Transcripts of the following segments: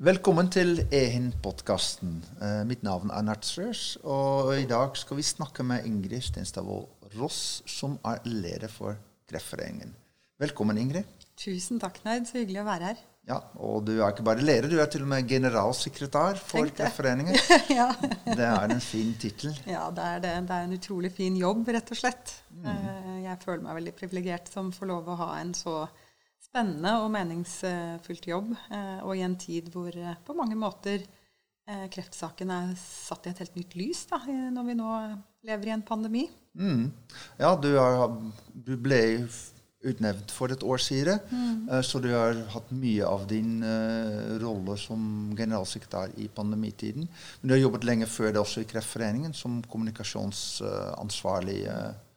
Velkommen til EHIN-podkasten. Eh, mitt navn er Nertsrøs, og i dag skal vi snakke med Ingrid Stenstadvold Ross, som er leder for Kreftforeningen. Velkommen, Ingrid. Tusen takk, Nerd. Så hyggelig å være her. Ja, Og du er ikke bare leder, du er til og med generalsekretær for Kreftforeningen. ja. Det er en fin tittel. Ja, det er det. Det er en utrolig fin jobb, rett og slett. Mm. Eh, jeg føler meg veldig privilegert som får lov å ha en så spennende og meningsfullt jobb. Eh, og i en tid hvor eh, på mange måter eh, kreftsaken er satt i et helt nytt lys, da, når vi nå lever i en pandemi. Mm. Ja, du, er, du, ble utnevnt for et år siden, mm. så du har hatt mye av din uh, rolle som generalsekretær i pandemitiden. Men du har jobbet lenge før det også i Kreftforeningen som kommunikasjonsansvarlig. Uh,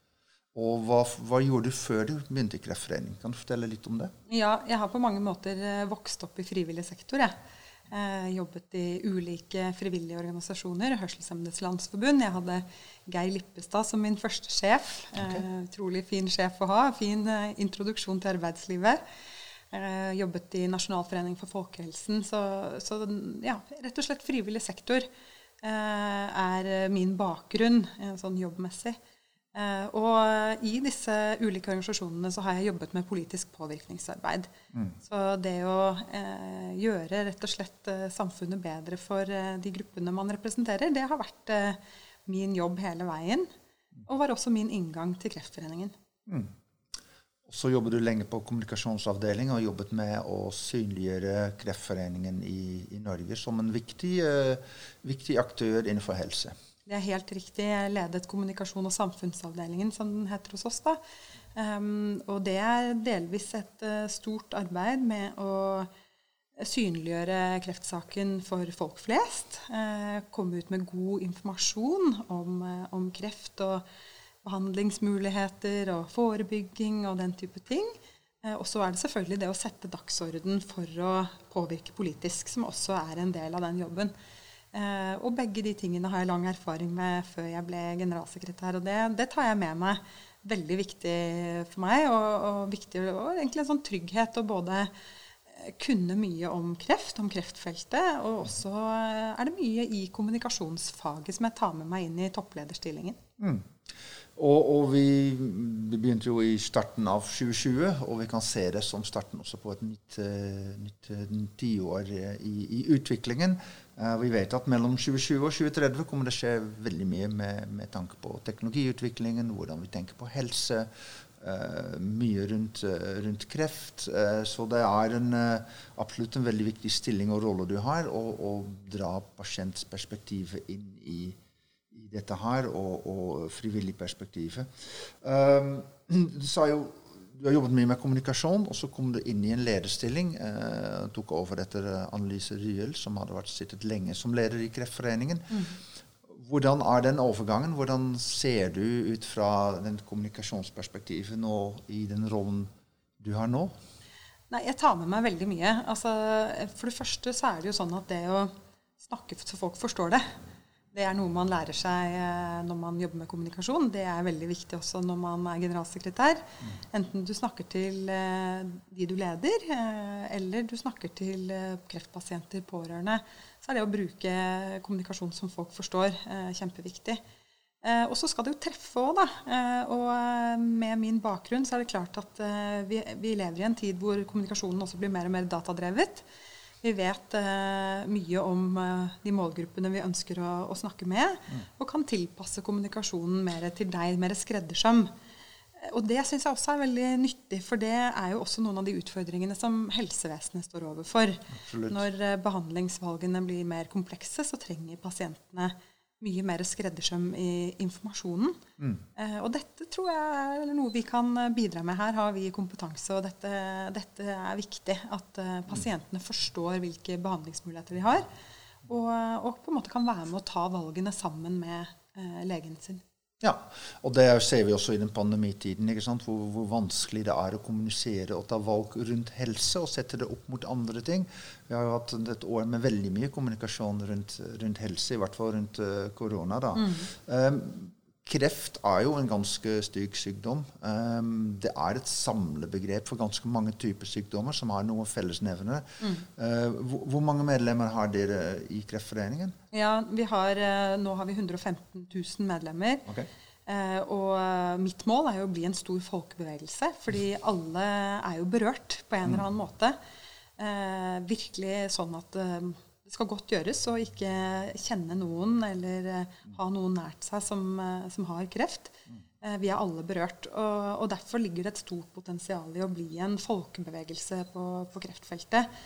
og hva, hva, gjorde du før du begynte i Kreftforeningen? Kan du fortelle litt om det? Ja, jeg har på mange måter eh, vokst opp i frivillig sektor. Jeg. Eh, jobbet i ulike frivillige organisasjoner. Hørselshemmedes Landsforbund. Jeg hadde Geir Lippestad som min første sjef. Okay. Eh, utrolig fin sjef å ha. Fin eh, introduksjon til arbeidslivet. Eh, jobbet i Nasjonalforening for folkehelsen. Så, så, ja, rett og slett frivillig sektor eh, er min bakgrunn sånn jobbmessig. Uh, og i disse ulike organisasjonene så har jeg jobbet med politisk påvirkningsarbeid. Mm. Så det å eh, gjøre rett og slett uh, samfunnet bedre for de gruppene man representerer, det har vært min jobb hele veien. Og var også min inngang til Kreftforeningen. Mm. Så jobber du lenge på kommunikasjonsavdeling og har jobbet med å synliggjøre Kreftforeningen i, i Norge som en viktig, viktig aktør innenfor helse. Det er helt riktig. Jeg ledet kommunikasjon- og samfunnsavdelingen, som den heter hos oss. da. Um, og det er delvis et uh, stort arbeid med å synliggjøre kreftsaken for folk flest. Uh, komme ut med god informasjon om, uh, om, kreft og behandlingsmuligheter og forebygging og den type ting. Og så er det selvfølgelig det å sette dagsorden for å påvirke politisk, som også er en del av den jobben. Eh, og begge de tingene har jeg lang erfaring med før jeg ble generalsekretær. Og det, det tar jeg med meg. Veldig viktig for meg, og, og, viktig, og egentlig en sånn trygghet å både eh, kunne mye om kreft, om kreftfeltet, og også eh, er det mye i kommunikasjonsfaget som jeg tar med meg inn i topplederstillingen. Mm. Og, og vi, begynte jo i starten av 2020, og vi kan se det som starten også på et nytt, nytt tiår i, i utviklingen. Vi vet at mellom 2020 og 2030 kommer det skje veldig mye med, med tanke på teknologiutviklingen, hvordan vi tenker på helse, mye rundt, rundt kreft. så det er en, absolutt en veldig viktig stilling og rolle du har, å dra pasientperspektivet inn i, i, dette her, og, og frivillig perspektivet. du sa jo du har jobbet mye med kommunikasjon, og så kom du inn i en lederstilling. Eh, tok over etter eh, Annelise Ryel, som hadde vært sittet lenge som leder i Kreftforeningen. Mm. Hvordan er den overgangen? Hvordan ser du ut fra den kommunikasjonsperspektivet nå i den rollen du har nå? Nei, Jeg tar med meg veldig mye. Altså, for det første så er det jo sånn at det å snakke så folk forstår det, det er noe man lærer seg eh, når man jobber med kommunikasjon. Det er veldig viktig også når man er generalsekretær. Mm. Enten du snakker til eh, de du leder, eh, eller du snakker til kreftpasienter, pårørende, så er det å bruke kommunikasjon som folk forstår, kjempeviktig. Og så skal det jo treffe òg, da. Og med min bakgrunn så er det klart at vi, vi lever i en tid hvor kommunikasjonen også blir mer og mer datadrevet. Vi vet eh, mye om eh, de målgruppene vi ønsker å, å snakke med, mm. og kan tilpasse kommunikasjonen mer til deg, mer skreddersøm. Og det syns jeg også er veldig nyttig, for det er jo også noen av de utfordringene som helsevesenet står overfor. Absolutt. Når eh, behandlingsvalgene blir mer komplekse, så trenger pasientene mye mer skreddersøm i informasjonen. Mm. Eh, og dette tror jeg er noe vi kan bidra med her. Har vi kompetanse, og dette, dette er viktig. At uh, pasientene forstår hvilke behandlingsmuligheter de har. Og, og, på en måte kan være med å ta valgene sammen med uh, legen sin. Ja, og det ser vi også i den pandemitiden. Hvor, hvor, vanskelig det er å kommunisere og ta valg rundt helse og sette det opp mot andre ting. Vi har jo hatt et år med veldig mye kommunikasjon rundt, rundt helse, i hvert fall rundt uh, korona. da. Mm. Um, kreft er jo en ganske stygg sykdom. Um, det er et samlebegrep for ganske mange typer sykdommer som har noen fellesnevnere. Mm. Uh, hvor, hvor, mange medlemmer har dere i Kreftforeningen? Ja, har, uh, Nå har vi 115 000 medlemmer. Okay. Uh, og mitt mål er jo å bli en stor folkebevegelse, fordi alle er jo berørt på en eller annen mm. måte. virkelig sånn at skal godt gjøres å ikke kjenne noen eller uh, ha noen nært seg som, uh, som har kreft. Uh, vi er alle berørt. Og, og, derfor ligger det et stort potensial i å bli en folkebevegelse på, på kreftfeltet.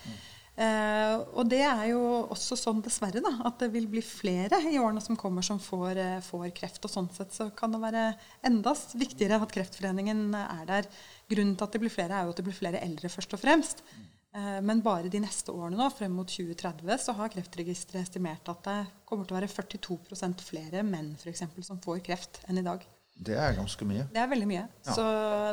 og det er jo også sånn, dessverre, da, at det vil bli flere i årene som kommer, som får, får kreft. Og sånn sett så kan det være enda viktigere at Kreftforeningen er der. Grunnen til at det blir flere, er jo at det blir flere eldre, først og fremst. Eh, men bare de neste årene, nå, frem mot 2030, så har Kreftregisteret estimert at det kommer til å være 42% flere menn for eksempel, som får kreft enn i dag. Det er ganske mye. Det er veldig mye. Ja. Så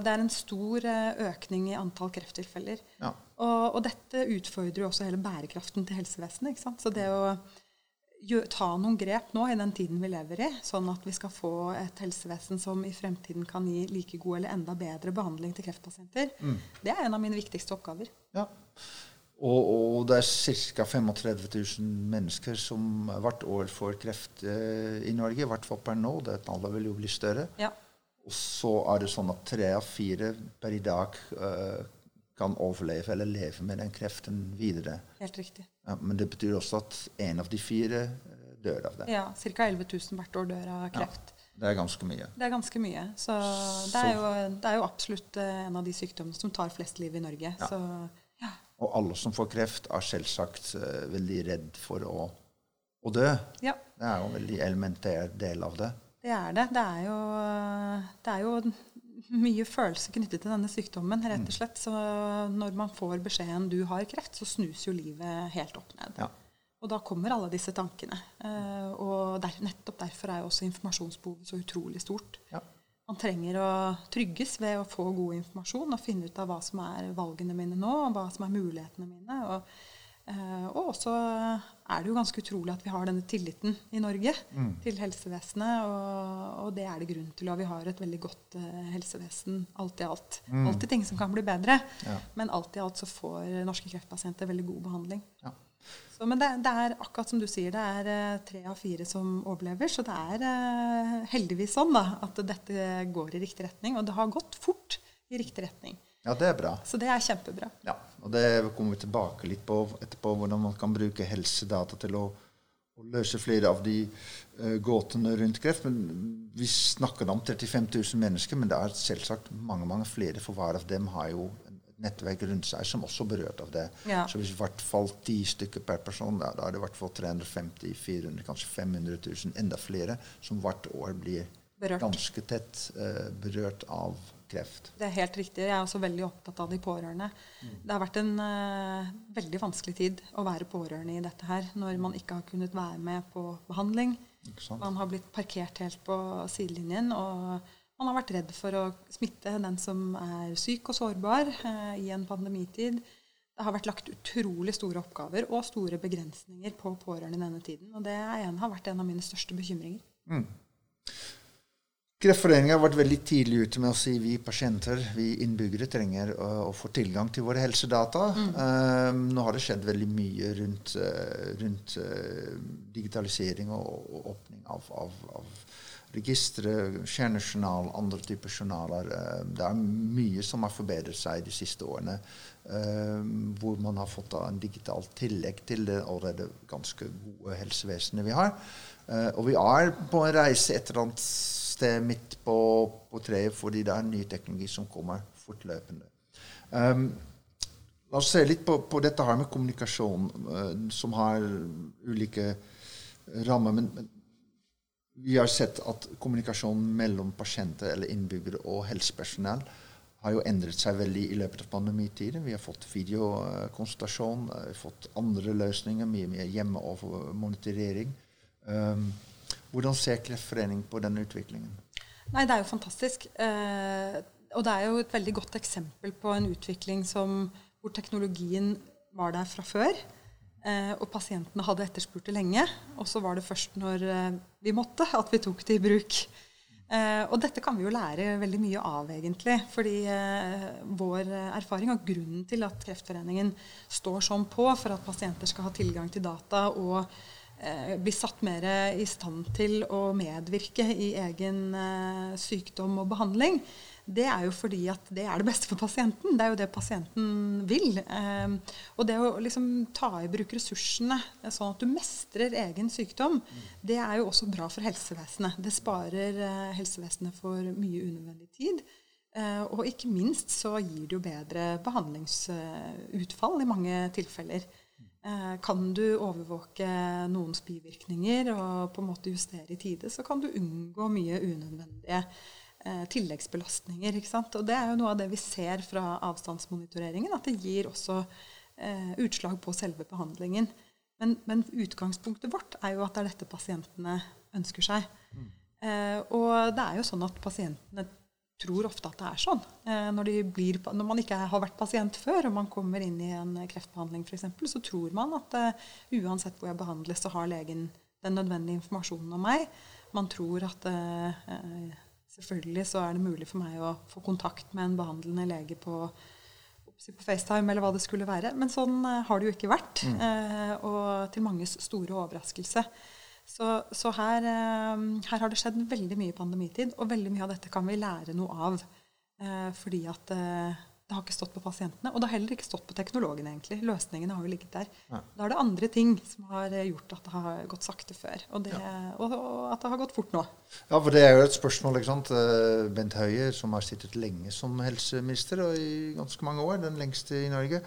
det er en stor eh, økning i antall krefttilfeller. Ja. Og, og, dette utfordrer jo også hele bærekraften til helsevesenet. ikke sant? Så det å ta noen grep nå i den tiden vi lever i, sånn at vi skal få et helsevesen som i fremtiden kan gi like god eller enda bedre behandling til kreftpasienter, mm. det er en av mine viktigste oppgaver. Ja. Og, og det er ca. 35 000 mennesker som hvert år får kreft eh, i Norge. I hvert fall per nå. Det tallet vil jo bli større. Ja. Og så er det sånn at tre av fire per i dag eh, kan overleve eller leve med den kreften videre. Helt riktig. Ja, men det betyr også at én av de fire eh, dør av det. Ja, Ca. 11 000 hvert år dør av kreft. Ja, det er ganske mye. Det er ganske mye. Så det er, jo, det er jo absolutt en av de sykdommene som tar flest liv i Norge. Ja. Så. Og alle som får kreft, er selvsagt uh, veldig redd for å, å dø. Ja. Det er jo en veldig elementær del av det. Det er det. Det er jo, det er jo mye følelse knyttet til denne sykdommen. rett og slett. Så når man får beskjeden du har kreft, så snus jo livet helt opp ned. Ja. Og da kommer alle disse tankene. Uh, og der, nettopp derfor er jo også informasjonsbehovet så utrolig stort. Ja. Man trenger å trygges ved å få god informasjon og finne ut av hva som er valgene mine nå, og hva som er mulighetene mine. og Uh, og også er det jo ganske utrolig at vi har denne tilliten i Norge mm. til helsevesenet. Og, og, det er det grunn til. Og vi har et veldig godt uh, helsevesen alt i alt. Mm. Alltid ting som kan bli bedre, ja. men alt i alt så får norske kreftpasienter veldig god behandling. Ja. Så, men det, det, er akkurat som du sier, det er uh, tre av fire som overlever. Så det er heldigvis sånn da, at dette går i riktig retning. Og det har gått fort i riktig retning. Ja, det er bra. Så det er kjempebra. Ja, og Det kommer vi tilbake litt på etterpå, hvordan man kan bruke helsedata til å, å løse flere av de uh, gåtene rundt kreft. Men Vi snakker om 35 000 mennesker, men det er selvsagt mange mange flere. For hver av dem har jo nettverk rundt seg som også er berørt av det. Ja. Så hvis i hvert fall ti stykker per person, da, da er det i hvert fall 350 400 kanskje 500 000, enda flere, som hvert år blir berørt. ganske tett uh, berørt av kreft. Det er helt riktig. Jeg er også veldig opptatt av de pårørende. Mm. Det har vært en uh, veldig vanskelig tid å være pårørende i dette her, når man ikke har kunnet være med på behandling. Man har blitt parkert helt på sidelinjen, og man har vært redd for å smitte den som er syk og sårbar eh, i en pandemitid. Det har vært lagt utrolig store oppgaver og store begrensninger på pårørende i denne tiden. Og det en, har vært en av mine største bekymringer. Mm. Kreftforeningen har vært veldig tidlig ute med å si vi pasienter, vi innbyggere, trenger å, å få tilgang til våre helsedata. Mm. Um, nå har det skjedd veldig mye rundt, uh, rundt uh, digitalisering og, og, åpning av, av, av registre, kjernejournal, andre typer journaler. Uh, det er mye som har forbedret seg de siste årene. hvor man har fått en digital tillegg til det allerede ganske gode helsevesenet vi har. og vi er på en reise et eller annet sted midt på, på, treet fordi det er ny teknologi som kommer fortløpende. Um, la oss se litt på, på dette her med kommunikasjon, som har ulike rammer. Men, vi har sett at kommunikasjonen mellom pasienter eller innbyggere og helsepersonell har jo endret seg veldig i løpet av pandemitiden. Vi har fått videokonsultasjon, vi har fått andre løsninger, mye mer hjemme- og monitorering. Um, hvordan ser Kreftforeningen på denne utviklingen? Nei, Det er jo fantastisk. Eh, og det er jo et veldig godt eksempel på en utvikling som, hvor teknologien var der fra før. Eh, og pasientene hadde etterspurt det lenge. Og så var det først når eh, vi måtte, at vi tok det i bruk. Eh, og dette kan vi jo lære veldig mye av, egentlig. Fordi vår erfaring og grunnen til at Kreftforeningen står sånn på for at pasienter skal ha tilgang til data og bli satt mer i stand til å medvirke i egen sykdom og behandling, det er jo fordi at det er det beste for pasienten. Det er jo det pasienten vil. Eh, og det å liksom ta i bruk ressursene sånn at du mestrer egen sykdom, det er jo også bra for helsevesenet. Det sparer eh, helsevesenet for mye unødvendig tid. Eh, og ikke minst så gir det jo bedre behandlingsutfall i mange tilfeller. Eh, kan du overvåke noens bivirkninger og på en måte justere i tide, så kan du unngå mye unødvendige eh, tilleggsbelastninger. ikke sant? Og det er jo noe av det vi ser fra avstandsmonitoreringen, at det gir også eh, utslag på selve behandlingen. Men, men, utgangspunktet vårt er jo at det er dette pasientene ønsker seg. Mm. Eh, og det er jo sånn at pasientene tror ofte at det er sånn. Eh, når, blir, når, man ikke har vært pasient før, og man kommer inn i en kreftbehandling f.eks., så tror man at uh, uansett hvor jeg behandles, så har legen den nødvendige informasjonen om meg. Man tror at uh, Selvfølgelig så er det mulig for meg å få kontakt med en behandlende lege på, på FaceTime eller hva det skulle være. Men sånn uh, har det jo ikke vært. Mm. Uh, og til manges store overraskelse. Så, så her, uh, her, har det skjedd veldig mye i pandemitid, og veldig mye av dette kan vi lære noe av. fordi at det har ikke stått på pasientene, og det har heller ikke stått på teknologene. egentlig. Løsningene har jo ligget der. Ja. Da er det andre ting som har gjort at det har gått sakte før, og, det, ja. og, og, at det har gått fort nå. Ja, for det er jo et spørsmål. ikke sant? Eh, Bent Høie, som har sittet lenge som helseminister, og i ganske mange år, den lengste i Norge,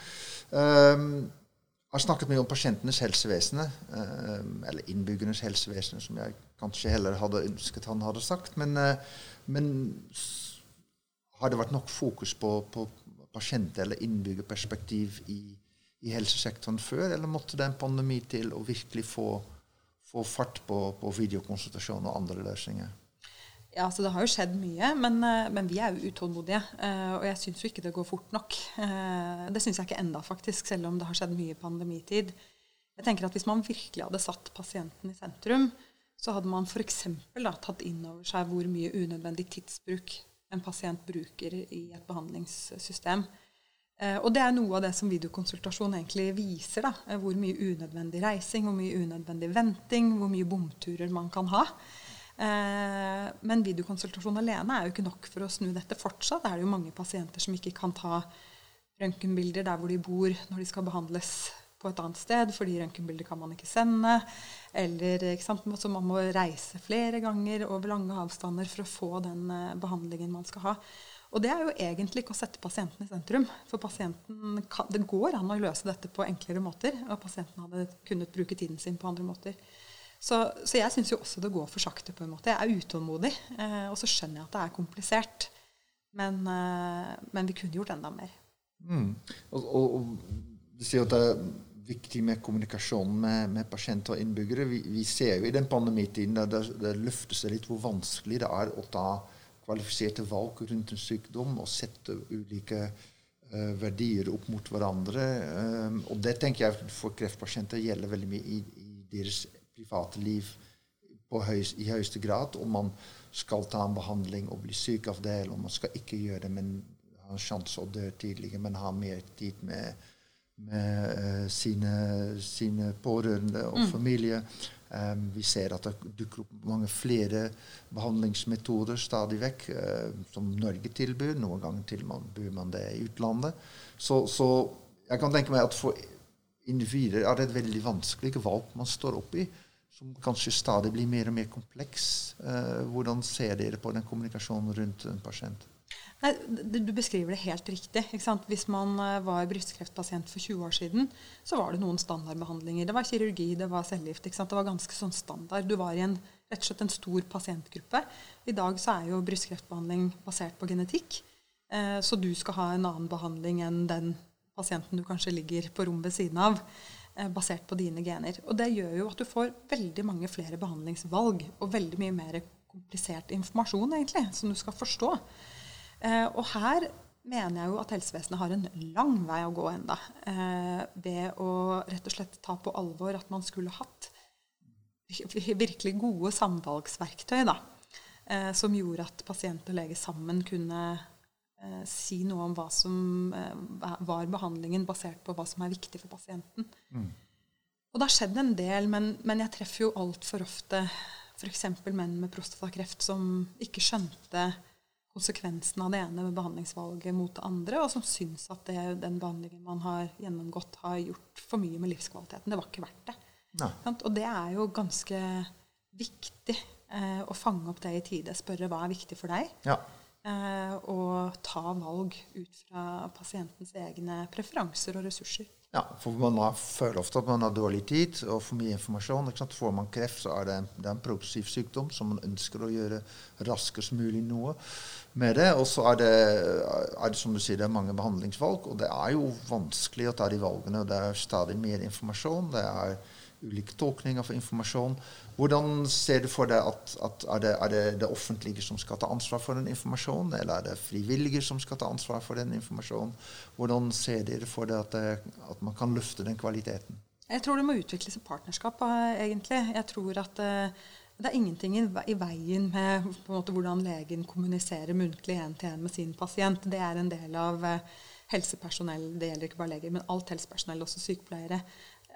um, har snakket mye om pasientenes helsevesen, um, eller innbyggernes helsevesen, som jeg kanskje heller hadde ønsket han hadde sagt. Men, uh, men har det vært nok fokus på, på pasient- eller innbyggerperspektiv i, i, helsesektoren før, eller måtte det en pandemi til å virkelig få, få fart på, på videokonsultasjon og andre løsninger? Ja, altså Det har jo skjedd mye, men, eh, men vi er jo utålmodige. Eh, og jeg syns jo ikke det går fort nok. Eh, det syns jeg ikke enda, faktisk, selv om det har skjedd mye i pandemitid. Jeg tenker at Hvis man virkelig hadde satt pasienten i sentrum, så hadde man f.eks. tatt inn over seg hvor mye unødvendig tidsbruk en pasient bruker i et behandlingssystem. Eh, og det er noe av det som videokonsultasjon egentlig viser. da, eh, Hvor mye unødvendig reising, hvor mye unødvendig venting, hvor mye bomturer man kan ha. Eh, men videokonsultasjon alene er jo ikke nok for å snu dette. Fortsatt er jo mange pasienter som ikke kan ta røntgenbilder der hvor de bor når de skal behandles på et annet sted, fordi røntgenbilder kan man ikke sende. Eller så man må reise flere ganger over lange avstander for å få den uh, behandlingen man skal ha. Og det er jo egentlig ikke å sette pasienten i sentrum. For pasienten kan, det går an å løse dette på enklere måter. Og pasienten hadde kunnet bruke tiden sin på andre måter. Så, så jeg syns jo også det går for sakte. på en måte. Jeg er utålmodig. Eh, og så skjønner jeg at det er komplisert. Men, eh, men vi kunne gjort enda mer. Mm. Og, og, og, du sier at det er viktig med kommunikasjon med, med pasienter og innbyggere. Vi, vi, ser jo i den pandemitiden at det, det løfter seg litt hvor vanskelig det er å ta kvalifiserte valg rundt en sykdom og sette ulike uh, verdier opp mot hverandre. Um, og det tenker jeg for kreftpasienter gjelder veldig mye i, i deres private liv høyest, i høyeste grad. Om man skal ta en behandling og bli syk av det, eller om man skal ikke gjøre det, men ha en sjanse å dø tidligere, men ha mer tid med med uh, sine, sine, pårørende og mm. familie. Um, vi ser at det dukker opp mange flere behandlingsmetoder stadig vekk, uh, som Norge tilbyr. Noen ganger tilbyr man det i utlandet. Så, så, jeg kan tenke meg at for individer er det et veldig vanskelig valg man står opp i, som kanskje stadig blir mer og mer kompleks. Uh, hvordan ser dere på den kommunikasjonen rundt en pasient? Nei, Du beskriver det helt riktig. Hvis man eh, var brystkreftpasient for 20 år siden, så var det noen standardbehandlinger. Det var kirurgi, det var cellegift. Det var ganske sånn standard. Du var i en, rett og slett en stor pasientgruppe. I dag så er jo brystkreftbehandling basert på genetikk. Eh, så du skal ha en annen behandling enn den pasienten du kanskje ligger på rom ved siden av. Eh, basert på dine gener. Og det gjør jo at du får veldig mange flere behandlingsvalg og veldig mye mer komplisert informasjon egentlig, som du skal forstå. Eh, og her mener jeg jo at helsevesenet har en lang vei å gå enda, eh, ved å rett og slett ta på alvor at man skulle hatt virkelig gode samvalgsverktøy. da. eh, som gjorde at pasient og lege sammen kunne si noe om hva som var behandlingen, basert på hva som er viktig for pasienten. Mm. Og det har skjedd en del, men, men jeg treffer jo altfor ofte f.eks. menn med prostatakreft som ikke skjønte konsekvensen av det ene behandlingsvalget mot det andre, og som syns at det, den behandlingen man har gjennomgått, har gjort for mye med livskvaliteten. Det var ikke verdt det. Og det er jo ganske viktig eh, å fange opp det i tide. Spørre hva er viktig for deg. Ja. Eh, og ta valg ut fra pasientens egne preferanser og ressurser. Ja, for man har, føler ofte at man har dårlig tid og for mye informasjon. Får man kreft, så er det en, det er en progressiv sykdom som man ønsker å gjøre raskest mulig noe med det. Og så er er det, som du sier, det er mange behandlingsvalg, og det er jo vanskelig å ta de valgene. Det er stadig mer informasjon. det er ulike tolkninger for informasjon. Hvordan ser du for deg at, at er, det, er, det, det offentlige som skal ta ansvar for den informasjonen, eller er det frivillige som skal ta ansvar for den informasjonen? Hvordan ser dere for deg at, at man kan løfte den kvaliteten? Jeg tror det må utvikles et partnerskap, eh, egentlig. Jeg tror at uh, det er ingenting i, veien med måte, hvordan legen kommuniserer muntlig én-til-én med sin pasient. Det er en del av uh, helsepersonell, det gjelder ikke bare leger, men alt helsepersonell, også sykepleiere,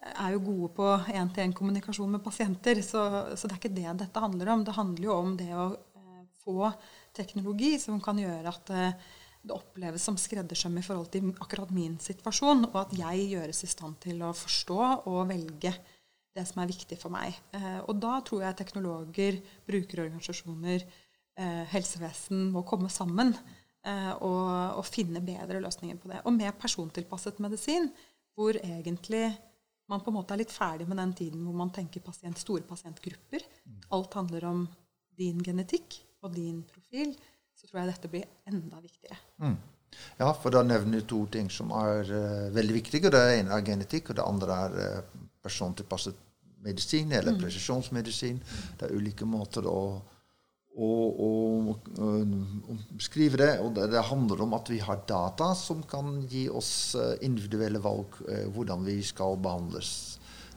er jo gode på én-til-én-kommunikasjon med pasienter. Så, så, det er ikke det dette handler om. Det handler jo om det å eh, få teknologi som kan gjøre at eh, det oppleves som skreddersøm i forhold til akkurat min situasjon, og at jeg gjøres i stand til å forstå og velge det som er viktig for meg. Eh, og da tror jeg teknologer, brukerorganisasjoner, eh, helsevesen må komme sammen eh, og, og, finne bedre løsninger på det. Og med persontilpasset medisin, hvor egentlig man på en måte er litt ferdig med den tiden hvor man tenker pasient, store pasientgrupper. Alt handler om din genetikk og din profil. Så tror jeg dette blir enda viktigere. Mm. Ja, for da nevner du to ting som er uh, veldig viktige. Det ene er genetikk, og det andre er uh, persontilpasset medisin, eller mm. presisjonsmedisin. Det er ulike måter å og, og, og, skrive det. Og det, det, handler om at vi har data som kan gi oss eh, individuelle valg eh, hvordan vi skal behandles.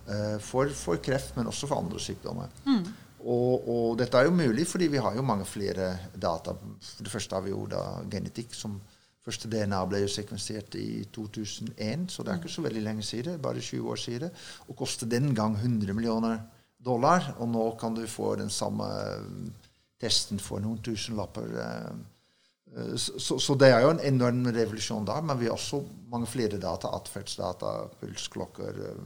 Eh, for, for, kreft, men også for andre sykdommer. Mm. Og, og, dette er jo mulig fordi vi har jo mange flere data. For det første har vi jo da genetikk. som Første DNA ble jo sekvensert i 2001, så det er ikke så veldig lenge siden. Bare 20 år siden. Og kostet den gang 100 millioner dollar. Og nå kan du få den samme testen for noen tusenlapper. Eh, eh, så, så, det er jo en enorm revolusjon der. Men vi har også mange flere data. Atferdsdata, pulsklokker, eh,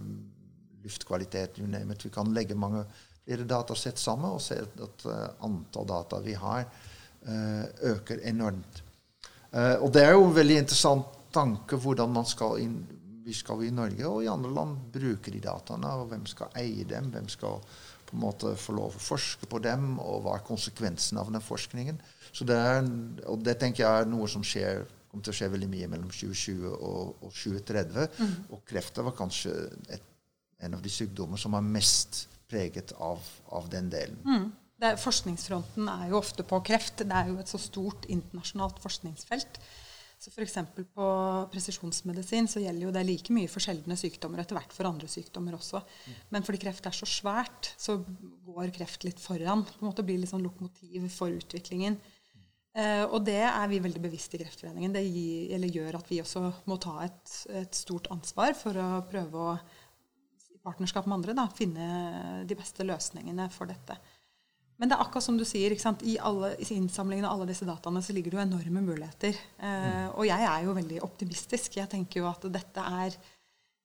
luftkvalitet, you name it. Vi kan legge mange flere datasett sammen og se at antall data vi har, øker enormt. og det er jo en veldig interessant tanke hvordan man skal inn, vi skal i Norge og i andre land bruke de dataene, og hvem skal eie dem, hvem skal på en måte få lov å forske på dem, og hva er konsekvensen av den forskningen. Så det er, og det tenker jeg er noe som skjer, kommer til å skje veldig mye mellom 2020 og, og 2030. Mm. Og kreft var kanskje et, en av de sykdommer som er mest preget av, av den delen. Mm. Er, forskningsfronten er jo ofte på kreft. Det er jo et så stort internasjonalt forskningsfelt. Så F.eks. på presisjonsmedisin så gjelder jo det like mye for sjeldne sykdommer etter hvert for andre sykdommer også. Men fordi kreft er så svært, så går kreft litt foran. på en måte Blir litt sånn lokomotiv for utviklingen. Eh, og det er vi veldig bevisst i Kreftforeningen. Det gir, gjør at vi også må ta et, et, stort ansvar for å prøve å, i partnerskap med andre, da, finne de beste løsningene for dette. Men det er akkurat som du sier, I, alle, i innsamlingen av alle disse dataene så ligger det jo enorme muligheter. Eh, og jeg er jo veldig optimistisk. Jeg tenker jo at dette er,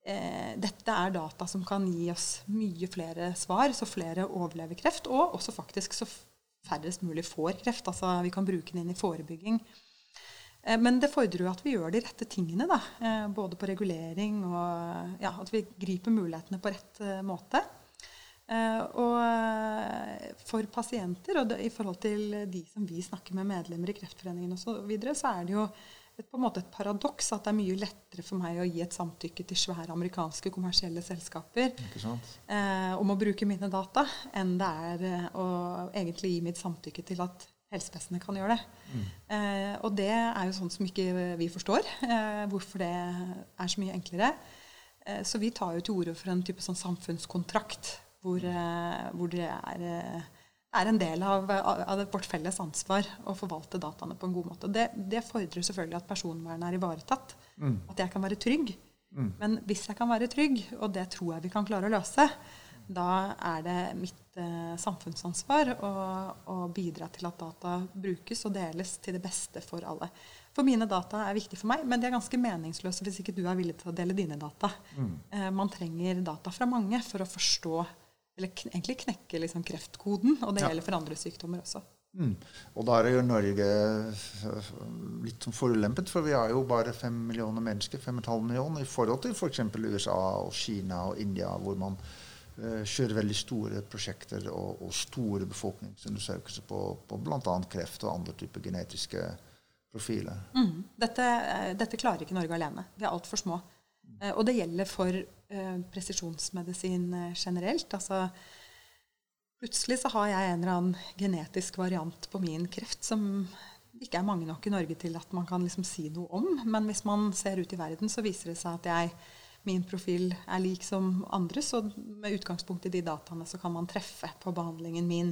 eh, dette er data som kan gi oss mye flere svar, så flere overlever kreft. Og også faktisk så færrest mulig får kreft. Altså vi kan bruke den inn i forebygging. Eh, men det fordrer jo at vi gjør de rette tingene. da, eh, Både på regulering og ja, at vi griper mulighetene på rett eh, måte. Uh, og eh, for pasienter, og i forhold til de som vi snakker med medlemmer i Kreftforeningen osv., så, videre, så er det jo et, på en måte et paradoks at det er mye lettere for meg å gi et samtykke til svære amerikanske kommersielle selskaper eh, om å bruke mine data, enn det er uh, å egentlig gi mitt samtykke til at helsevesenet kan gjøre det. Mm. og det er jo sånn som ikke vi forstår, hvorfor det er så mye enklere. så vi tar jo til orde for en type sånn samfunnskontrakt hvor, eh, hvor det, er, eh, er en del av, av vårt felles ansvar å forvalte dataene på en god måte. Det, det fordrer selvfølgelig at personvernet er ivaretatt. Mm. At jeg kan være trygg. Mm. Men hvis jeg kan være trygg, og det tror jeg vi kan klare å løse, da er det mitt eh, samfunnsansvar å, å, bidra til at data brukes og deles til det beste for alle. For mine data er viktige for meg, men de er ganske meningsløse hvis ikke du er villig til å dele dine data. Mm. Eh, man trenger data fra mange for å forstå eller egentlig knekke liksom kreftkoden. Og det ja. gjelder for andre sykdommer også. Mm. Og da er jo Norge litt forulempet, for vi har jo bare fem millioner mennesker, fem og et halv million, i forhold til f.eks. For USA og Kina og India, hvor man uh, kjører veldig store prosjekter og, og store befolkningsundersøkelser på, på bl.a. kreft og andre typer genetiske profiler. Mm. Dette, eh, dette, klarer ikke Norge alene. Vi er altfor små. Uh, og det gjelder for presisjonsmedisin eh, generelt. Altså, plutselig så har jeg en eller annen genetisk variant på min kreft som ikke er mange nok i Norge til at man kan liksom si noe om. Men hvis man ser ut i verden, så viser det seg at jeg, min profil er lik som andres. Og med utgangspunkt i de dataene så kan man treffe på behandlingen min.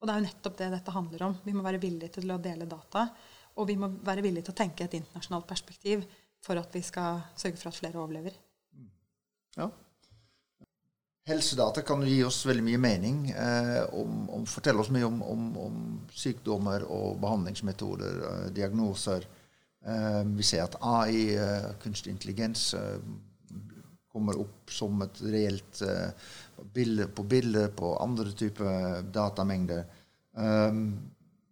Og det er jo nettopp det dette handler om. Vi må være villige til å dele data. Og vi må være villige til å tenke et internasjonalt perspektiv for at vi skal sørge for at flere overlever. Ja. Helsedata kan gi oss veldig mye mening. Eh, om, om, fortelle oss mye om, om, om sykdommer og behandlingsmetoder, eh, diagnoser. Eh, vi ser at AI, eh, kunstig intelligens, eh, kommer opp som et reelt eh, bilde på bilder på andre typer datamengder.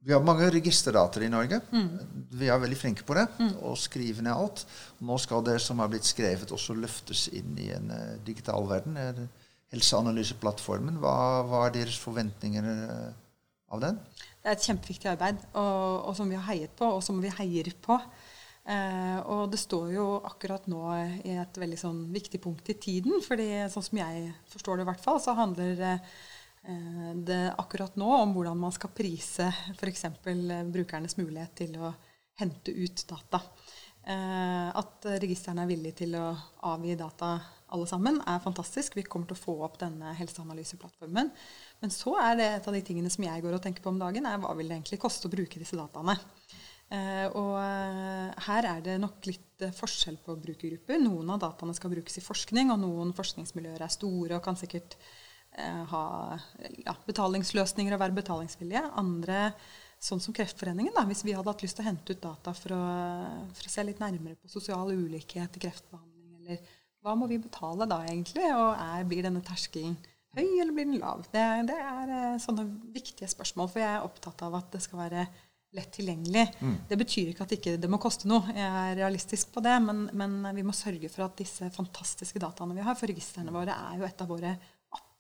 Vi har mange registerdata i Norge. Mm. Vi er veldig flinke på det. Mm. Og skrive ned alt. Nå skal det som har blitt skrevet, også løftes inn i en uh, digital verden. Helseanalyseplattformen, hva, hva, er deres forventninger uh, av den? Det er et kjempeviktig arbeid, og, og, som vi har heiet på, og som vi heier på. Uh, og det står jo akkurat nå i et veldig sånn viktig punkt i tiden. fordi sånn som jeg forstår det i hvert fall, så handler Eh, det akkurat nå om hvordan man skal prise f.eks. brukernes mulighet til å hente ut data. Eh, at registrene er villige til å avgi data alle sammen, er fantastisk. Vi kommer til å få opp denne helseanalyseplattformen. Men så er det et av de tingene som jeg går og tenker på om dagen, er hva vil det egentlig koste å bruke disse dataene. Eh, og her er det nok litt forskjell på brukergrupper. Noen av dataene skal brukes i forskning, og noen forskningsmiljøer er store og kan sikkert Eh, ha ja, betalingsløsninger og være betalingsvillige. Andre, sånn som Kreftforeningen, da, hvis vi hadde hatt lyst til å hente ut data for å, for å se litt nærmere på sosial ulikhet i kreftbehandling, eller hva må vi betale da egentlig? Og er, blir denne terskelen høy, eller blir den lav? Det, det, er eh, sånne viktige spørsmål, for jeg er opptatt av at det skal være lett tilgjengelig. Mm. Det betyr ikke at ikke det ikke må koste noe. Jeg er realistisk på det, men, men, vi må sørge for at disse fantastiske dataene vi har, for registrene våre er jo et av våre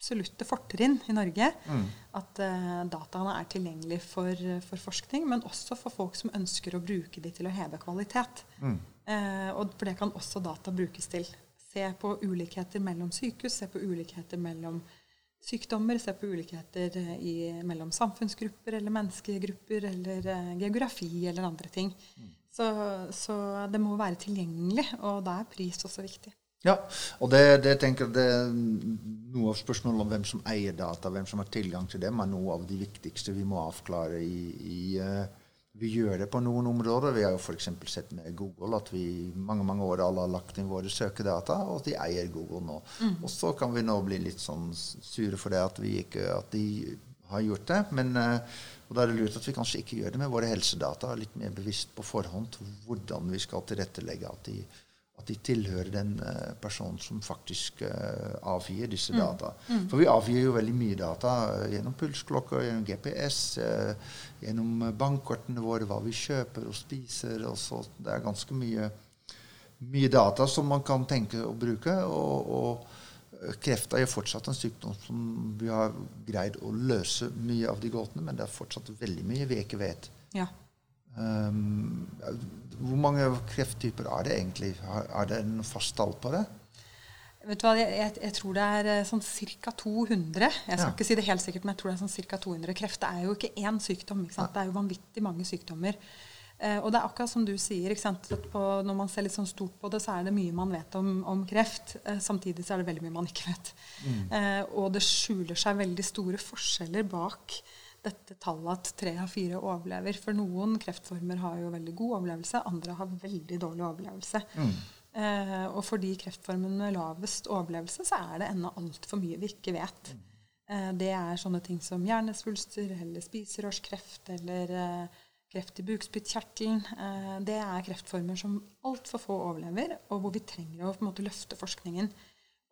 absolutte fortrinn i Norge. Mm. At uh, dataene er tilgjengelige for, for, forskning, men også for folk som ønsker å bruke de til å heve kvalitet. Mm. Uh, og for det kan også data brukes til. Se på ulikheter mellom sykehus, se på ulikheter mellom sykdommer, se på ulikheter eh, i, mellom samfunnsgrupper eller menneskegrupper eller uh, geografi eller andre ting. Mm. Så, så det må være tilgjengelig, og da er pris også viktig. Ja, og det, det tenker det Noe av spørsmålet om hvem som eier data, hvem som har tilgang til dem, er noe av de viktigste vi må avklare i, i uh, Vi gjør det på noen områder. Vi har jo f.eks. sett med Google at vi mange mange år alle har lagt inn våre søkedata, og at de eier Google nå. Mm. Og så kan vi nå bli litt sånn sure for det at, vi ikke, at de har gjort det. Men uh, og da er det lurt at vi kanskje ikke gjør det med våre helsedata. Litt mer bevisst på forhånd hvordan vi skal tilrettelegge at de at de tilhører den uh, personen som faktisk uh, avgir disse mm. data. Mm. For vi avgir jo veldig mye data uh, gjennom pulsklokker, gjennom GPS, gjennom bankkortene våre, hva vi kjøper og spiser. Og så. Det er ganske mye, mye, data som man kan tenke å bruke. og, og Kreft er jo fortsatt en sykdom som vi har greid å løse mye av de gåtene, men det er fortsatt veldig mye vi ikke vet. Ja. Um, mange krefttyper er det egentlig? Er det en fast tall på det? Vet du hva, jeg, jeg, jeg tror det er eh, sånn ca. 200. Jeg skal ja. ikke si det helt sikkert, men jeg tror det er sånn ca. 200. Kreft det er jo ikke én sykdom. Ikke det er jo vanvittig mange sykdommer. Eh, og det er akkurat som du sier. På, når man ser litt sånn stort på det, så er det mye man vet om, om kreft. Eh, samtidig så er det veldig mye man ikke vet. Mm. Eh, og det skjuler seg veldig store forskjeller bak dette tallet at tre av fire overlever. For noen kreftformer har jo veldig god overlevelse, andre har veldig dårlig overlevelse. Mm. Eh, og for de kreftformene med lavest overlevelse, så er det ennå altfor mye vi ikke vet. Mm. Eh, det er sånne ting som hjernesvulster eller spiserørskreft eller eh, kreft i bukspyttkjertelen. Det er kreftformer som altfor få overlever, og hvor vi trenger å på en måte løfte forskningen.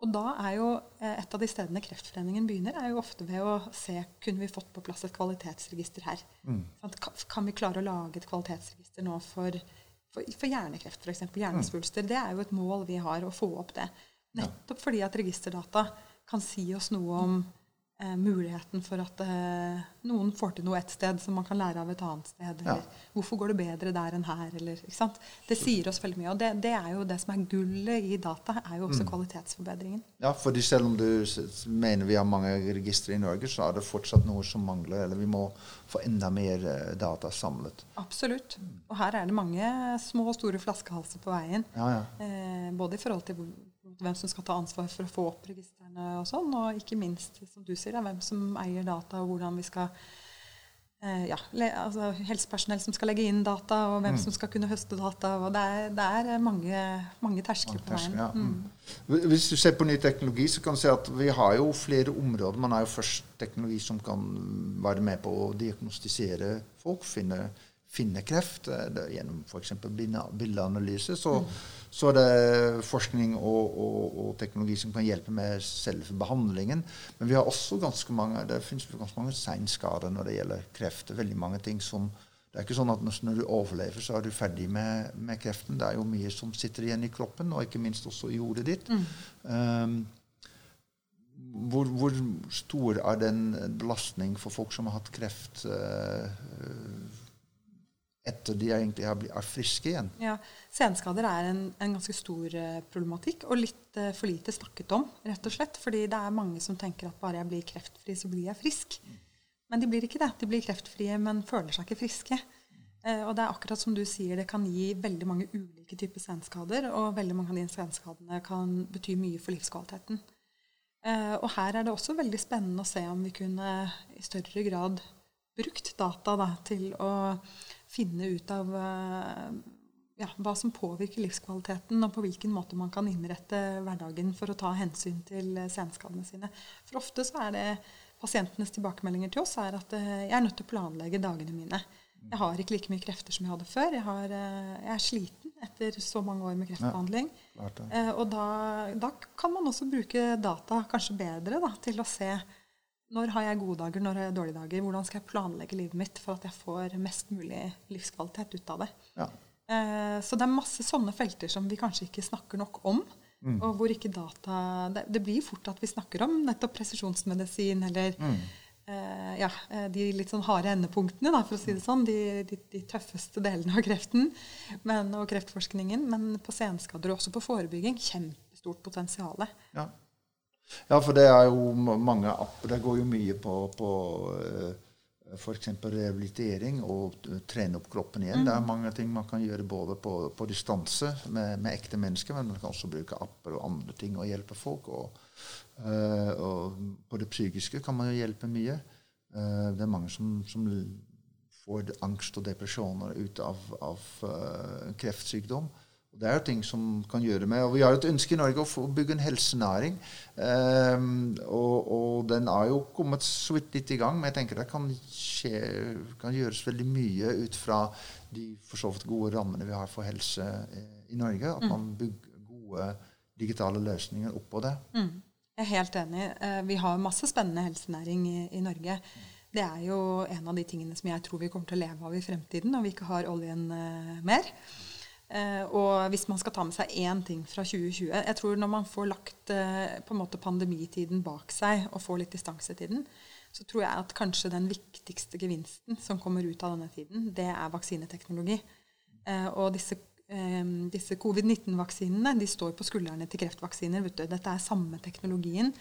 Og da er jo eh, et av de stedene Kreftforeningen begynner, er jo ofte ved å se kunne vi fått på plass et kvalitetsregister her. Mm. Kan vi klare å lage et kvalitetsregister nå for, for, for hjernekreft, f.eks. Hjernesvulster. Mm. Det er jo et mål vi har, å få opp det. Nettopp fordi at registerdata kan si oss noe om eh, muligheten for at eh, noen får til noe ett sted som man kan lære av et annet sted. Eller ja. hvorfor går det bedre der enn her? Eller, det sier oss veldig mye. Og det, det, er jo det som er gullet i data, er jo også mm. kvalitetsforbedringen. Ja, fordi selv om du mener vi har mange registre i Norge, så er det fortsatt noe som mangler. Eller vi må få enda mer eh, data samlet. Absolutt. Og her er det mange små og store flaskehalser på veien. Ja, ja. Eh, både i forhold til hvem som skal ta ansvar for å få opp registrene og sånn, og ikke minst, som du sier, da, hvem som eier data, og hvordan vi skal eh, ja, le, altså helsepersonell som skal legge inn data, og hvem mm. som skal kunne høste data. og Det er, det er mange, mange terskler på veien. Ja. Mm. Hvis du ser på ny teknologi, så kan du se at vi har jo flere områder. Man har jo først teknologi som kan være med på å diagnostisere folk, finne finne kreft det, gjennom f.eks. bildeanalyse. Så, mm. så, er det forskning og, og, og, teknologi som kan hjelpe med selve behandlingen. Men vi har også ganske mange det finnes ganske mange seinskader når det gjelder kreft. Veldig mange ting som det er ikke sånn at når du overlever, så er du ferdig med, med, kreften. Det er jo mye som sitter igjen i kroppen, og ikke minst også i hodet ditt. Mm. Um, hvor, hvor, stor er den belastning for folk som har hatt kreft? Uh, etter de egentlig er friske igjen. Ja, Senskader er en, en ganske stor uh, problematikk, og litt uh, for lite snakket om. rett og slett, fordi det er mange som tenker at bare jeg blir kreftfri, så blir jeg frisk. Men de blir ikke det. De blir kreftfrie, men føler seg ikke friske. Uh, og det er akkurat som du sier, det kan gi veldig mange ulike typer senskader, og veldig mange av de senskadene kan bety mye for livskvaliteten. og her er det også veldig spennende å se om vi kunne i større grad brukt data da, til å finne ut av eh, ja, hva som påvirker livskvaliteten, og på hvilken måte man kan innrette hverdagen for å ta hensyn til senskadene sine. For ofte så er det pasientenes tilbakemeldinger til oss er at eh, jeg er nødt til å planlegge dagene mine. Jeg har ikke like mye krefter som jeg hadde før. Jeg, har, eh, jeg er sliten etter så mange år med kreftbehandling. Ja, og da, da, kan man også bruke data kanskje bedre da, til å se når har jeg gode dager, når har jeg dårlige dager? Hvordan skal jeg planlegge livet mitt for at jeg får mest mulig livskvalitet ut av det? Ja. Eh, så det er masse sånne felter som vi kanskje ikke snakker nok om. Mm. Og hvor ikke data det, det, blir fort at vi snakker om nettopp presisjonsmedisin eller mm. eh, ja, eh, de litt sånn harde endepunktene, da, for å si det sånn. De, de, de tøffeste delene av kreften men, og kreftforskningen. Men på senskader og også på forebygging kjempestort potensial. Ja. Ja, for det er jo mange apper. Det går jo mye på, på uh, eh, f.eks. rehabilitering og trene opp kroppen igjen. Mm. Det er mange ting man kan gjøre både på, på distanse med, med, ekte mennesker, men man kan også bruke apper og andre ting og hjelpe folk. Og, uh, og på det psykiske kan man jo hjelpe mye. Uh, det er mange som, som, får angst og depresjoner ut av, av kreftsykdom. Og Det er jo ting som kan gjøre med Og vi har jo et ønske i Norge å få bygge en helsenæring. Um, og, og, den er jo kommet så vidt litt i gang, men jeg tenker det kan, skje, kan gjøres veldig mye ut fra de for så vidt gode rammene vi har for helse eh, i Norge. At mm. man bygger gode digitale løsninger oppå det. Mm. Jeg er helt enig. Eh, vi har masse spennende helsenæring i, i Norge. Det er jo en av de tingene som jeg tror vi kommer til å leve av i fremtiden når vi ikke har oljen uh, mer. Eh, og hvis man skal ta med seg én ting fra 2020 Jeg tror når man får lagt eh, på en måte pandemitiden bak seg og får litt distanse til den, så tror jeg at kanskje den viktigste gevinsten som kommer ut av denne tiden, det er vaksineteknologi. Eh, og disse, disse covid-19-vaksinene de står på skuldrene til kreftvaksiner. Dette er samme teknologien.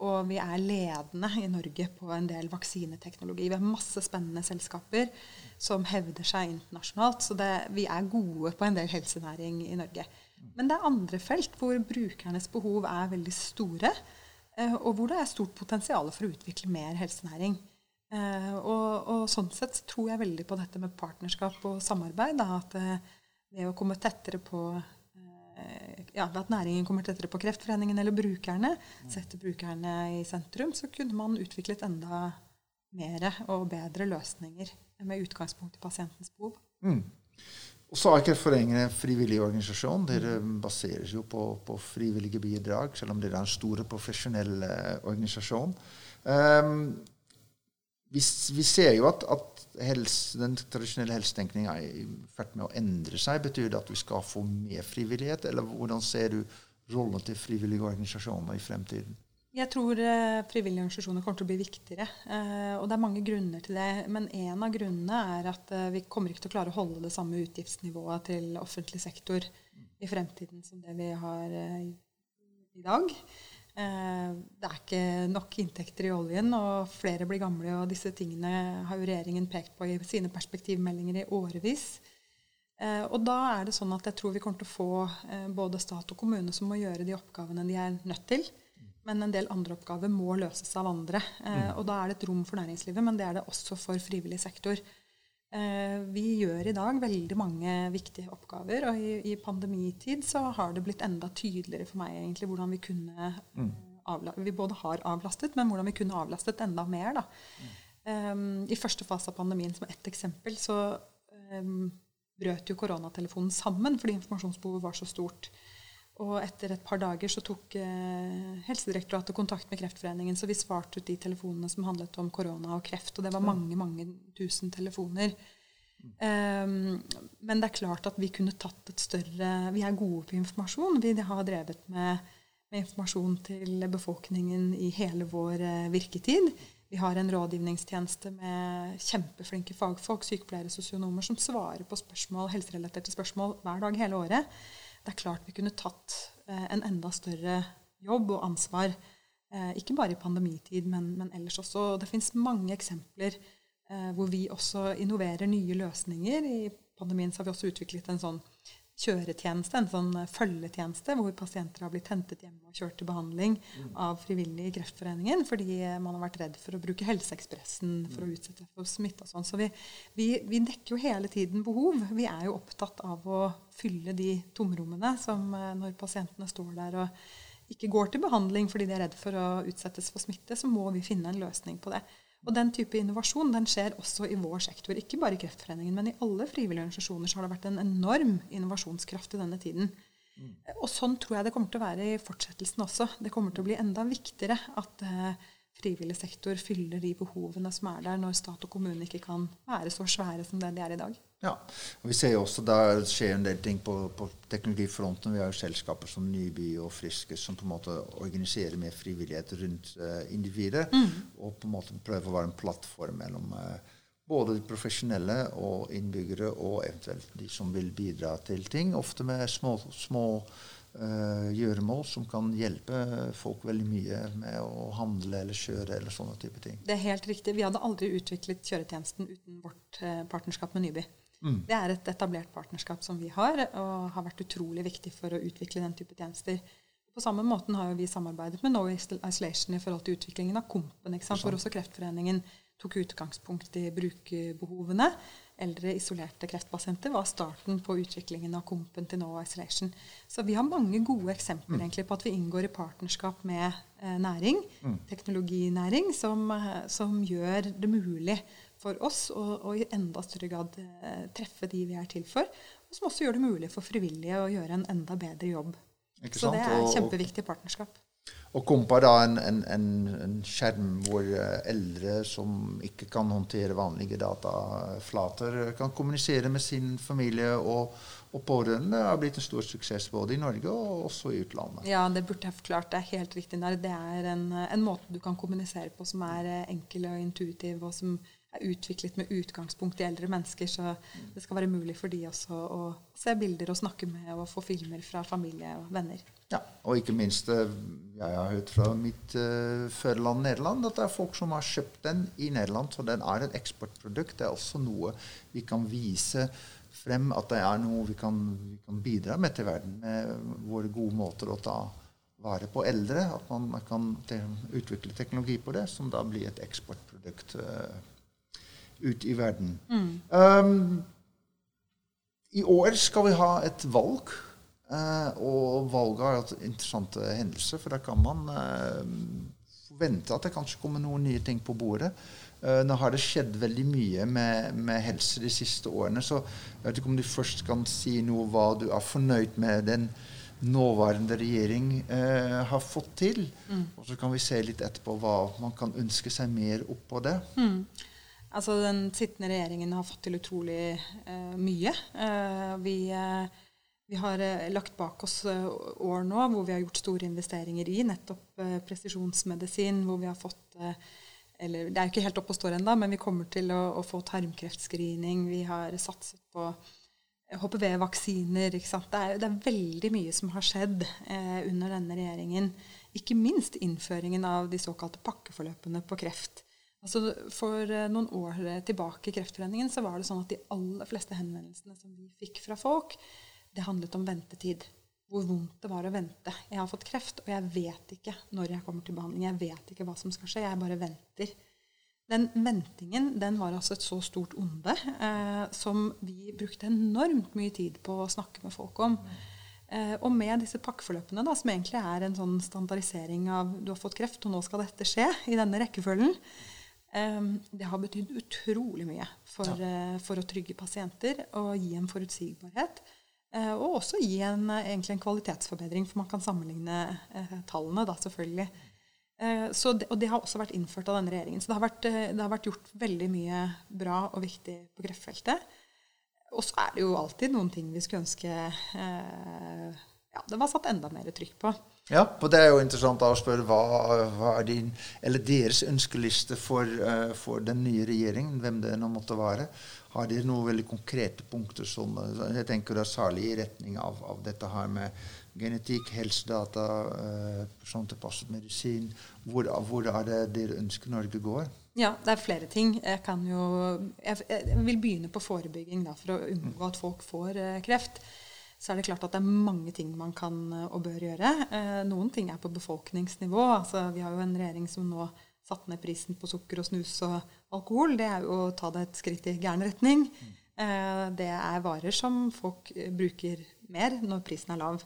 Og vi er ledende i Norge på en del vaksineteknologi. Vi har masse spennende selskaper som hevder seg internasjonalt. Så det, vi er gode på en del helsenæring i Norge. Men det er andre felt hvor brukernes behov er veldig store, eh, og hvor det er stort potensial for å utvikle mer helsenæring. Eh, og, og, sånn sett tror jeg veldig på dette med partnerskap og samarbeid. Da, at det å komme tettere på ja, at næringen kommer tettere på Kreftforeningen eller brukerne, sette brukerne i sentrum, så kunne man utviklet enda mer og bedre løsninger med utgangspunkt i pasientens behov. Mm. Og så er Kreftforeningen en frivillig organisasjon. Dere baseres jo på, på, frivillige bidrag, selv om dere er en stor profesjonell eh, organisasjon. Um, vi, vi, ser jo at, at helse, den tradisjonelle helsetenkninga er i ferd med å endre seg. Betyr det at vi skal få mer frivillighet, eller hvordan ser du rollen til frivillige organisasjoner i fremtiden? Jeg tror eh, frivillige organisasjoner kommer til å bli viktigere. Eh, og det er mange grunner til det. Men en av grunnene er at eh, vi kommer ikke til å klare å holde det samme utgiftsnivået til offentlig sektor i fremtiden som det vi har i dag. Det er ikke nok inntekter i oljen, og flere blir gamle. Og disse tingene har jo regjeringen pekt på i sine perspektivmeldinger i årevis. Og da er det sånn at jeg tror vi kommer til å få både stat og kommune som må gjøre de oppgavene de er nødt til. Men en del andre oppgaver må løses av andre. Eh, mm. Og da er det et rom for næringslivet, men det er det også for frivillig sektor. Eh, vi gjør i dag veldig mange viktige oppgaver, og i, i, pandemitid så har det blitt enda tydeligere for meg egentlig hvordan vi kunne mm. avla Vi både har avlastet, men hvordan vi kunne avlastet enda mer. da. Mm. Um, I første fase av pandemien, som ett eksempel, så um, brøt jo koronatelefonen sammen fordi informasjonsbehovet var så stort. Og etter et par dager så tok eh, Helsedirektoratet kontakt med Kreftforeningen, så vi svarte ut de telefonene som handlet om korona og kreft. Og det var mange, mange tusen telefoner. Um, men det er klart at vi kunne tatt et større Vi er gode på informasjon. Vi har drevet med, med informasjon til befolkningen i hele vår uh, virketid. Vi har en rådgivningstjeneste med kjempeflinke fagfolk, sykepleiere, sosionomer, som svarer på spørsmål, helserelaterte spørsmål hver dag hele året det er klart vi kunne tatt eh, en enda større jobb og ansvar. Eh, ikke bare i pandemitid, men, men ellers også. Og det fins mange eksempler eh, hvor vi også innoverer nye løsninger. I pandemien har vi også utviklet en sånn kjøretjeneste, en sånn eh, følgetjeneste, hvor pasienter har blitt hentet hjemme og kjørt til behandling mm. av frivillige i Kreftforeningen fordi man har vært redd for å bruke Helseekspressen for å utsette for smitte og sånn. Så vi, vi, vi, dekker jo hele tiden behov. Vi er jo opptatt av å fylle de tomrommene som eh, når pasientene står der og ikke går til behandling fordi de er redd for å utsettes for smitte, så må vi finne en løsning på det. Og den type innovasjon den skjer også i vår sektor. Ikke bare i Kreftforeningen, men i alle frivillige organisasjoner har det vært en enorm innovasjonskraft i denne tiden. Mm. Og sånn tror jeg det kommer til å være i fortsettelsen også. Det kommer til å bli enda viktigere at uh, frivillig sektor fyller de behovene som er der, når stat og kommune ikke kan være så svære som det de er i dag. Ja, og Vi ser jo også der skjer en del ting på, på teknologifronten. Vi har jo selskaper som Nyby og Friske som på en måte organiserer mer frivillighet rundt uh, individet. Mm. Og på en måte prøver å være en plattform mellom uh, både de profesjonelle og innbyggere, og eventuelt de som vil bidra til ting. Ofte med små, små gjøremål som kan hjelpe folk veldig mye med å handle eller kjøre eller sånne type ting. Det er helt riktig. Vi hadde aldri utviklet kjøretjenesten uten vårt partnerskap med Nyby. Mm. Det er et etablert partnerskap som vi har, og har vært utrolig viktig for å utvikle den type tjenester. På samme måten har vi samarbeidet med No Isolation i forhold til utviklingen av Kompen, hvor også Kreftforeningen tok utgangspunkt i brukerbehovene. Eldre isolerte kreftpasienter var starten på utviklingen av Kompen til No Isolation. Så vi har mange gode eksempler mm. egentlig, på at vi inngår i partnerskap med eh, næring, mm. teknologinæring, som, eh, som, gjør det mulig for oss å i enda større grad eh, treffe de vi er til for. Og som også gjør det mulig for frivillige å gjøre en enda bedre jobb. Så det er et kjempeviktig partnerskap. Og Kompa da en, en, en, en, skjerm hvor eh, eldre som ikke kan håndtere vanlige dataflater, kan kommunisere med sin familie og, og pårørende. har blitt en stor suksess både i Norge og også i utlandet. Ja, det burde jeg forklart. Det er helt riktig. Det er en, måte du kan kommunisere på som er eh, enkel og intuitiv, og som er utviklet med utgangspunkt i eldre mennesker. Så det skal være mulig for de også å se bilder og snakke med og få filmer fra familie og venner. Ja, og ikke minst eh, Jeg har hørt fra mitt uh, førerland Nederland at det er folk som har kjøpt den i Nederland. Så den er et eksportprodukt. Det er også noe vi kan vise frem at det er noe vi kan, vi kan bidra med til verden med våre gode måter å ta vare på eldre. At man kan utvikle teknologi på det, som da blir et eksportprodukt uh, ut i verden. Mm. Um, I år skal vi ha et valg. Uh, og valget har hatt interessante hendelser, for da kan man uh, forvente at det kanskje kommer noen nye ting på bordet. Uh, nå har det skjedd veldig mye med, med, helse de siste årene, så jeg vet ikke om du først kan si noe hva du er fornøyd med den nåværende regjering har fått til. Mm. Og så kan vi se litt etterpå hva man kan ønske seg mer oppå det. Mm. Altså, Den sittende regjeringen har fått til utrolig mye. vi vi har eh, lagt bak oss eh, år nå hvor vi har gjort store investeringer i nettopp eh, presisjonsmedisin, hvor vi har fått eller Det er jo ikke helt oppe og står ennå, men vi kommer til å, å, få tarmkreftscreening. Vi har satset på HPV-vaksiner. Det, det, er veldig mye som har skjedd eh, under denne regjeringen. Ikke minst innføringen av de såkalte pakkeforløpene på kreft. Altså For noen år tilbake i Kreftforeningen så var det sånn at de aller fleste henvendelsene som vi fikk fra folk, det handlet om ventetid. Hvor vondt det var å vente. Jeg har fått kreft, og jeg vet ikke når jeg kommer til behandling. Jeg vet ikke hva som skal skje. Jeg bare venter. Den ventingen den var altså et så stort onde eh, som vi brukte enormt mye tid på å snakke med folk om. Eh, og med disse pakkeforløpene, da, som egentlig er en sånn standardisering av du har fått kreft, og nå skal dette skje, i denne rekkefølgen, eh, det har betydd utrolig mye for, ja. Eh, for, å trygge pasienter og gi en forutsigbarhet. Eh, og også gi en, eh, egentlig en kvalitetsforbedring, for man kan sammenligne tallene, da selvfølgelig. Det, og det har også vært innført av denne regjeringen. Så det har, vært, det har vært gjort veldig mye bra og viktig på kreftfeltet. Og så er det jo alltid noen ting vi skulle ønske eh, ja, det var satt enda mer trykk på. Ja, og det er jo interessant å spørre hva, hva er din, eller deres ønskeliste for, uh, for, den nye regjeringen, hvem det nå måtte være. Har dere noen veldig konkrete punkter som jeg tenker da særlig i retning av, av dette her med genetikk, helsedata, uh, persontilpasset medisin? Hvor, hvor, er det dere ønsker Norge går? Ja, det er flere ting. Jeg, jo, jeg, jeg vil begynne på forebygging da, for å unngå at folk får uh, kreft så er det klart at det er mange ting man kan eh, og bør gjøre. Eh, noen ting er på befolkningsnivå. Altså, vi har jo en regjering som nå satte ned prisen på sukker og snus og alkohol. Det er jo å ta det et skritt i gæren retning. Eh, det er varer som folk bruker mer når prisen er lav.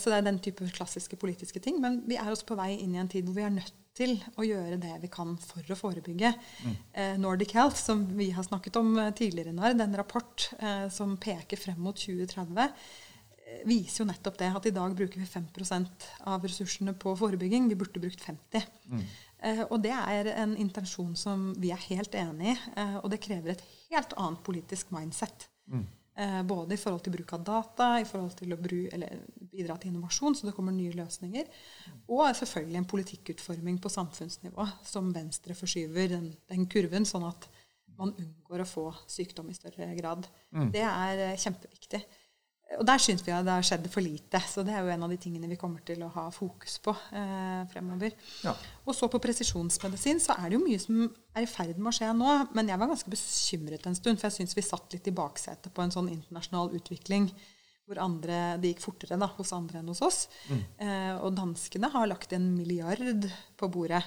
Så det er den type klassiske politiske ting. Men vi er også på vei inn i en tid hvor vi er nødt til å gjøre det vi kan for å forebygge. Mm. Eh, Nordic Health, som vi har snakket om eh, tidligere, når, den rapport eh, som peker frem mot 2030, eh, viser jo nettopp det at i dag bruker vi 5% av ressursene på forebygging. Vi burde brukt 50 mm. eh, Og det er en intensjon som vi er helt enig i, eh, og det krever et helt annet politisk mindset. Mm. Eh, både i forhold til bruk av data, i forhold til å bru, bidra til innovasjon, så det kommer nye løsninger. Og selvfølgelig en politikkutforming på samfunnsnivå som Venstre forskyver den, den kurven, sånn at man unngår å få sykdom i større grad. Mm. Det er eh, kjempeviktig. Og der syns vi at det har skjedd for lite. Så det er jo en av de tingene vi kommer til å ha fokus på eh, fremover. Ja. Og så på presisjonsmedisin så er det jo mye som er i ferd med å skje nå. Men jeg var ganske bekymret en stund, for jeg syns vi satt litt i baksetet på en sånn internasjonal utvikling hvor andre, det gikk fortere da, hos andre enn hos oss. Mm. Eh, og danskene har lagt en milliard på bordet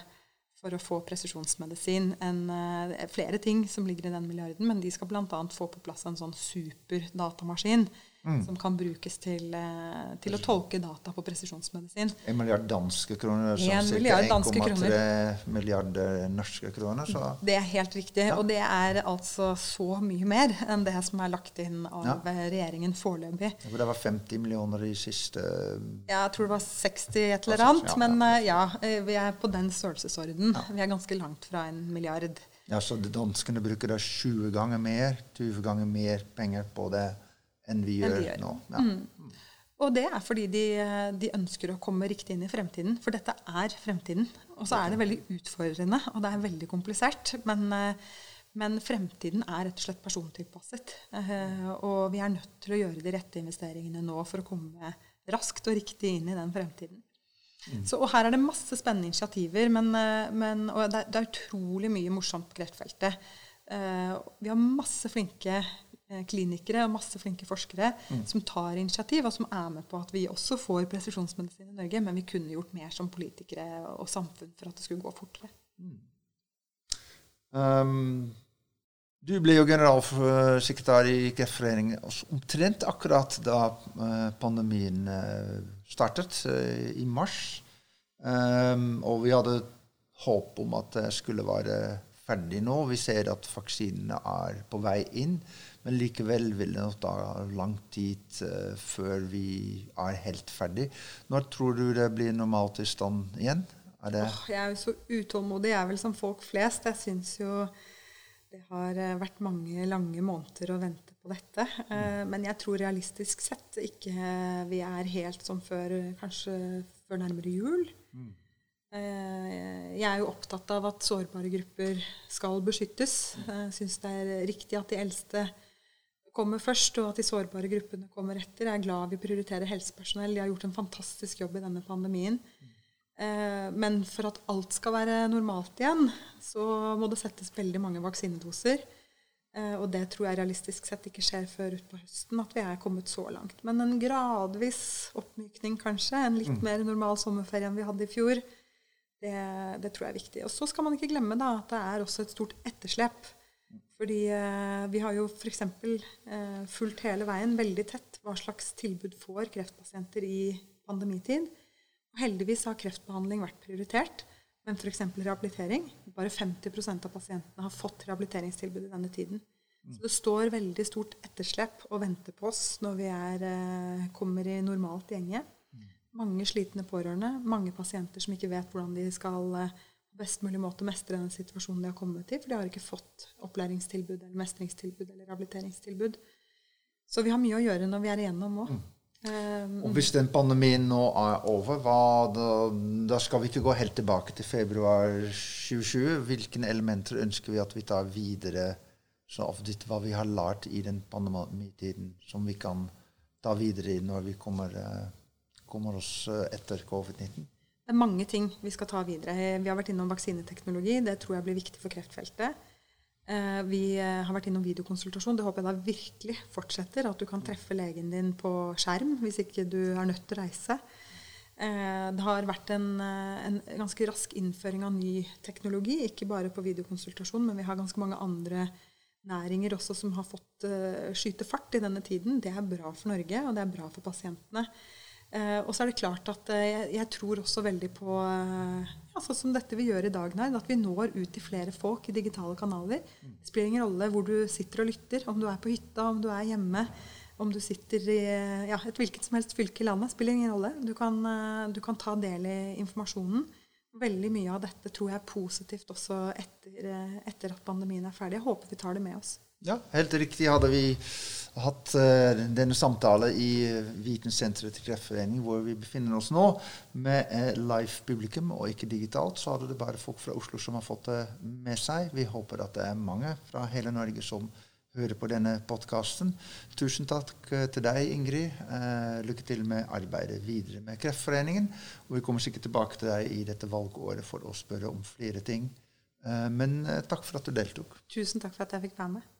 for å få presisjonsmedisin. En, eh, flere ting som ligger i den milliarden, men de skal bl.a. få på plass en sånn superdatamaskin mm. som kan brukes til, eh, til, å tolke data på presisjonsmedisin. En milliard danske kroner, som ca. 1,3 milliarder norske kroner. Så. Det er helt riktig. Ja. Og det er altså så mye mer enn det som er lagt inn av ja. regjeringen foreløpig. Ja, det var 50 millioner i siste Ja, jeg tror det var 60 et eller annet. Men eh, ja, eh, vi er på den størrelsesorden. Vi er ganske langt fra en milliard. Ja, Så danskene bruker da 20 ganger mer, 20 ganger mer penger på det enn vi gjør, vi gjør. nå. Ja. Mm. Og det er fordi de, de, ønsker å komme riktig inn i fremtiden. For dette er fremtiden. Og så er det veldig utfordrende, og det er veldig komplisert. Men, eh, men fremtiden er rett og slett persontilpasset. Eh, og vi er nødt til å gjøre de rette investeringene nå for å komme raskt og riktig inn i den fremtiden. Mm. Så, og her er det masse spennende initiativer, men, eh, men, og det er, det er, utrolig mye morsomt på kreftfeltet. vi har masse flinke klinikere og masse flinke forskere mm. som tar initiativ, og som er med på at vi også får presisjonsmedisin i Norge. Men vi kunne gjort mer som politikere og samfunn for at det skulle gå fortere. Mm. Um, du ble jo generalsekretær i Kreftforeningen omtrent akkurat da uh, pandemien uh, startet, i mars. Um, og vi hadde håp om at det skulle være ferdig nå. Vi ser at vaksinene er på vei inn. Men likevel vil det nok ta lang tid uh, før vi er helt ferdig. Når tror du det blir normaltilstand igjen? Er oh, jeg er jo så utålmodig, jeg er vel som folk flest. Jeg syns jo det har uh, vært mange lange måneder å vente på dette. Uh, mm. Men jeg tror realistisk sett ikke vi er helt som før, kanskje før nærmere jul. Mm. Eh, jeg er jo opptatt av at sårbare grupper skal beskyttes. Jeg syns det er riktig at de eldste kommer først, og at de sårbare gruppene kommer etter. Jeg er glad vi prioriterer helsepersonell. De har gjort en fantastisk jobb i denne pandemien. Eh, men for at alt skal være normalt igjen, så må det settes veldig mange vaksinedoser. Eh, og det tror jeg realistisk sett ikke skjer før utpå høsten, at vi er kommet så langt. Men en gradvis oppmykning, kanskje. En litt mm. mer normal sommerferie enn vi hadde i fjor. Det, det, tror jeg er viktig. Og så skal man ikke glemme da, at det er også et stort etterslep. Fordi eh, vi har jo f.eks. Eh, fulgt hele veien veldig tett hva slags tilbud får kreftpasienter i pandemitid. Og heldigvis har kreftbehandling vært prioritert. Men f.eks. rehabilitering Bare 50% av pasientene har fått rehabiliteringstilbud i denne tiden. Så det står veldig stort etterslep og venter på oss når vi er, eh, kommer i normalt gjenge. Mange slitne pårørende, mange pasienter som ikke vet hvordan de skal eh, på best mulig måte mestre den situasjonen de har kommet i, for de har ikke fått opplæringstilbud eller mestringstilbud eller rehabiliteringstilbud. Så vi har mye å gjøre når vi er igjennom òg. Mm. Um, og hvis den pandemien nå er over, hva, da, da, skal vi ikke gå helt tilbake til februar 2020. Hvilke elementer ønsker vi at vi tar videre, så hva vi har lært i den pandemitiden, som vi kan ta videre når vi kommer uh, kommer oss eh, etter covid-19? Det er mange ting vi skal ta videre. Vi har vært innom vaksineteknologi. Det tror jeg blir viktig for kreftfeltet. Eh, vi eh, har vært innom videokonsultasjon. Det håper jeg da virkelig fortsetter. At du kan treffe legen din på skjerm hvis ikke du er nødt til å reise. Det har vært en, en ganske rask innføring av ny teknologi. Ikke bare på videokonsultasjon, men vi har ganske mange andre næringer også som har fått skyte fart i denne tiden. Det er bra for Norge, og det er bra for pasientene. Eh, og så er det klart at eh, jeg, jeg, tror også veldig på eh, ja, sånn som dette vi gjør i dag, Nerd, at vi når ut til flere folk i digitale kanaler. Det spiller ingen rolle hvor du sitter og lytter, om du er på hytta, om du er hjemme, om du sitter i ja, et hvilket som helst fylke i landet. spiller ingen rolle. Du kan, du kan ta del i informasjonen. Veldig mye av dette tror jeg er positivt også etter, etter at pandemien er ferdig. Jeg håper vi tar det med oss. Ja, helt riktig. Hadde vi hatt uh, denne samtalen i Vitensenteret til Kreftforeningen, hvor vi befinner oss nå, med uh, live publikum og ikke digitalt, så hadde det bare folk fra Oslo som har fått det med seg. Vi håper at det er mange fra hele Norge som hører på denne podkasten. Tusen takk uh, til deg, Ingrid. lykke til med arbeidet videre med Kreftforeningen. Og vi kommer sikkert tilbake til deg i dette valgåret for å spørre om flere ting. men takk for at du deltok. Tusen takk for at jeg fikk være med.